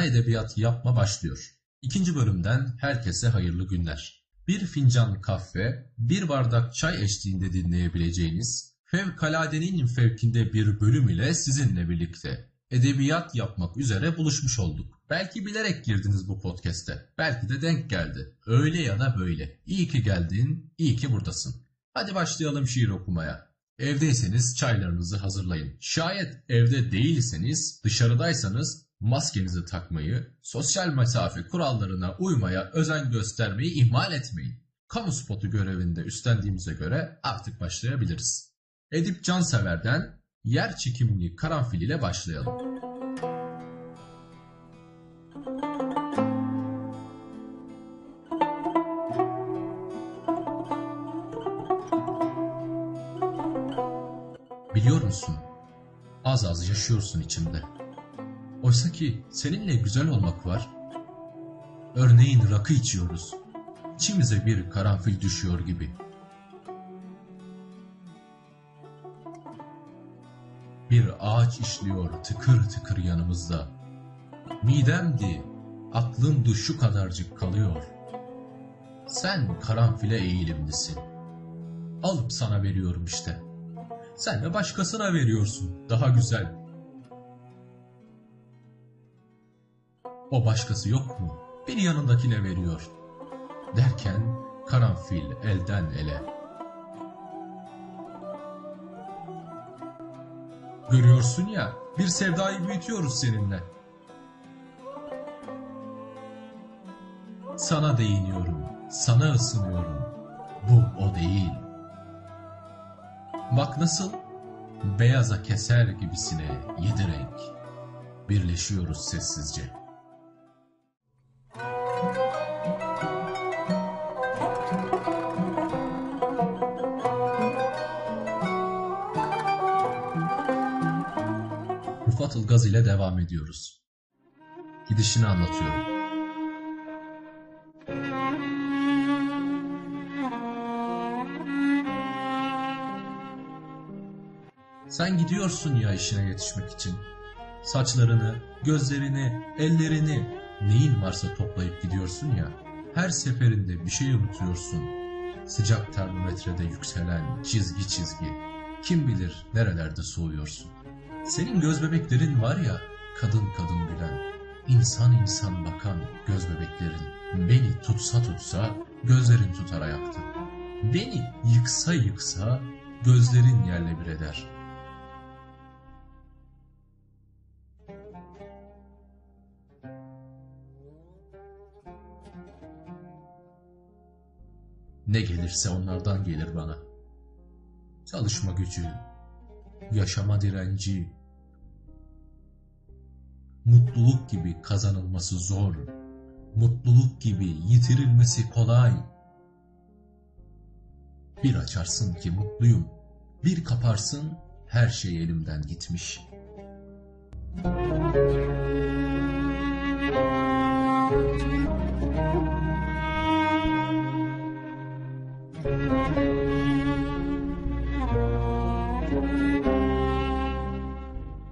Sana edebiyat yapma başlıyor. İkinci bölümden herkese hayırlı günler. Bir fincan kahve, bir bardak çay eşliğinde dinleyebileceğiniz Fevkaladenin fevkinde bir bölüm ile sizinle birlikte edebiyat yapmak üzere buluşmuş olduk. Belki bilerek girdiniz bu podcast'e. Belki de denk geldi. Öyle ya da böyle. İyi ki geldin, iyi ki buradasın. Hadi başlayalım şiir okumaya. Evdeyseniz çaylarınızı hazırlayın. Şayet evde değilseniz, dışarıdaysanız maskenizi takmayı, sosyal mesafe kurallarına uymaya özen göstermeyi ihmal etmeyin. Kamu spotu görevinde üstlendiğimize göre artık başlayabiliriz. Edip Cansever'den yer çekimli karanfil ile başlayalım. Biliyor musun? Az az yaşıyorsun içimde. Oysa ki seninle güzel olmak var. Örneğin rakı içiyoruz. İçimize bir karanfil düşüyor gibi. Bir ağaç işliyor tıkır tıkır yanımızda. Midemdi, aklımdı şu kadarcık kalıyor. Sen karanfile eğilimlisin. Alıp sana veriyorum işte. Sen de başkasına veriyorsun. Daha güzel. O başkası yok mu? Bir yanındakine veriyor. Derken karanfil elden ele. Görüyorsun ya bir sevdayı büyütüyoruz seninle. Sana değiniyorum, sana ısınıyorum. Bu o değil. Bak nasıl beyaza keser gibisine yedi renk. Birleşiyoruz sessizce. Rıfat Ilgaz ile devam ediyoruz. Gidişini anlatıyorum. Sen gidiyorsun ya işine yetişmek için. Saçlarını, gözlerini, ellerini, neyin varsa toplayıp gidiyorsun ya. Her seferinde bir şey unutuyorsun. Sıcak termometrede yükselen çizgi çizgi. Kim bilir nerelerde soğuyorsun. Senin göz bebeklerin var ya, kadın kadın gülen, insan insan bakan göz bebeklerin. Beni tutsa tutsa gözlerin tutar ayakta. Beni yıksa yıksa gözlerin yerle bir eder. Ne gelirse onlardan gelir bana. Çalışma gücü, yaşama direnci, mutluluk gibi kazanılması zor, mutluluk gibi yitirilmesi kolay. Bir açarsın ki mutluyum, bir kaparsın her şey elimden gitmiş.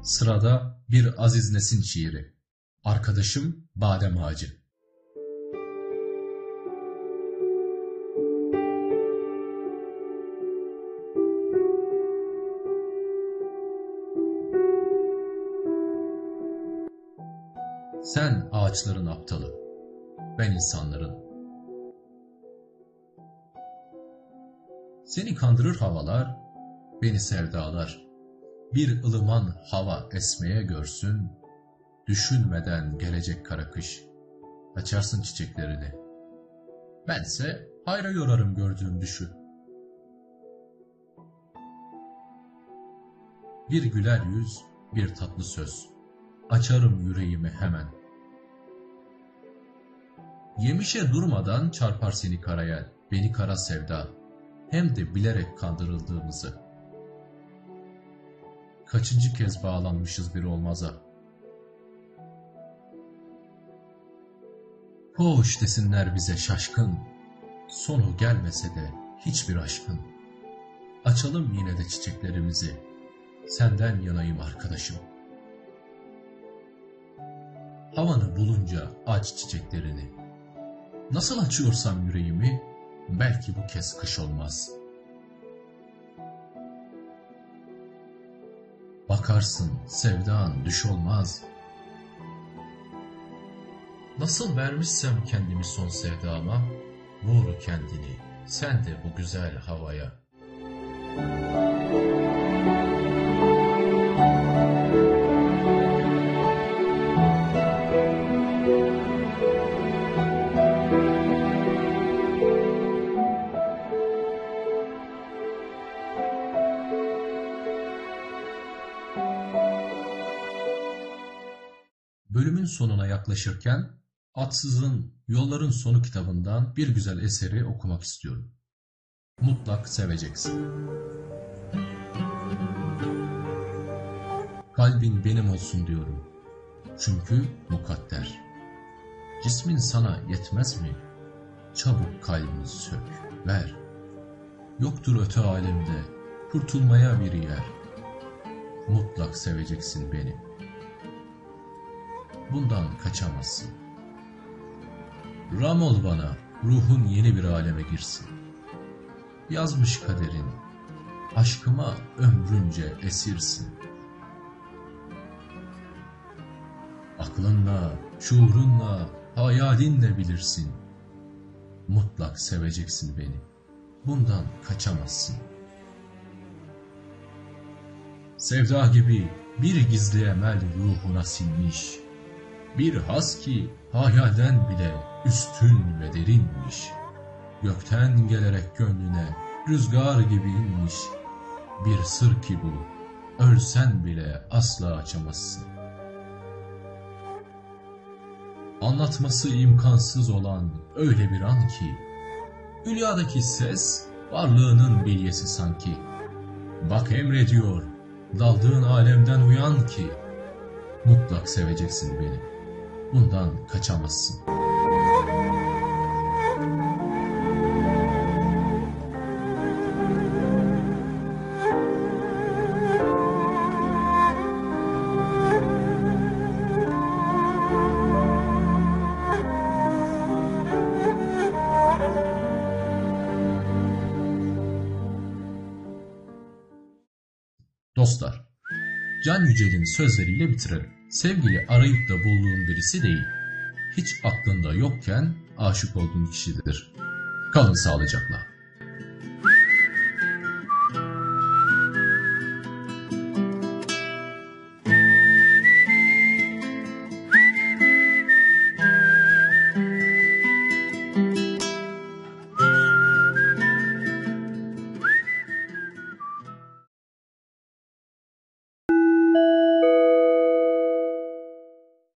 Sırada bir Aziz Nesin şiiri. Arkadaşım Badem Ağacı. Sen ağaçların aptalı, ben insanların. Seni kandırır havalar, beni sevdalar. Bir ılıman hava esmeye görsün, düşünmeden gelecek kara kış. Açarsın çiçeklerini. Bense hayra yorarım gördüğüm düşü. Bir güler yüz, bir tatlı söz. Açarım yüreğimi hemen. Yemişe durmadan çarpar seni karaya, beni kara sevda. Hem de bilerek kandırıldığımızı. Kaçıncı kez bağlanmışız bir olmaza. Hoş desinler bize şaşkın, sonu gelmese de hiçbir aşkın. Açalım yine de çiçeklerimizi, senden yanayım arkadaşım. havanı bulunca aç çiçeklerini. Nasıl açıyorsam yüreğimi, belki bu kez kış olmaz. Bakarsın sevdan düş olmaz. Nasıl vermişsem kendimi son sevdama, vur kendini sen de bu güzel havaya. Bölümün sonuna yaklaşırken Atsız'ın Yolların Sonu kitabından bir güzel eseri okumak istiyorum. Mutlak seveceksin. Kalbin benim olsun diyorum. Çünkü mukadder. Cismin sana yetmez mi? Çabuk kalbini sök, ver. Yoktur öte alemde kurtulmaya bir yer. Mutlak seveceksin beni. Bundan kaçamazsın. Ram ol bana, ruhun yeni bir aleme girsin. Yazmış kaderin, aşkıma ömrünce esirsin. Aklınla, şuurunla, hayalinle bilirsin. Mutlak seveceksin beni. Bundan kaçamazsın. Sevda gibi bir gizli emel ruhuna sinmiş. Bir has ki hayalden bile üstün ve derinmiş. Gökten gelerek gönlüne rüzgar gibi inmiş. Bir sır ki bu, ölsen bile asla açamazsın. Anlatması imkansız olan öyle bir an ki, Hülyadaki ses varlığının bilyesi sanki. Bak emrediyor, daldığın alemden uyan ki, mutlak seveceksin beni. Bundan kaçamazsın. Dostlar, Can Yücel'in sözleriyle bitirelim. Sevgili arayıp da bulduğun birisi değil. Hiç aklında yokken aşık olduğun kişidir. Kalın sağlıcakla.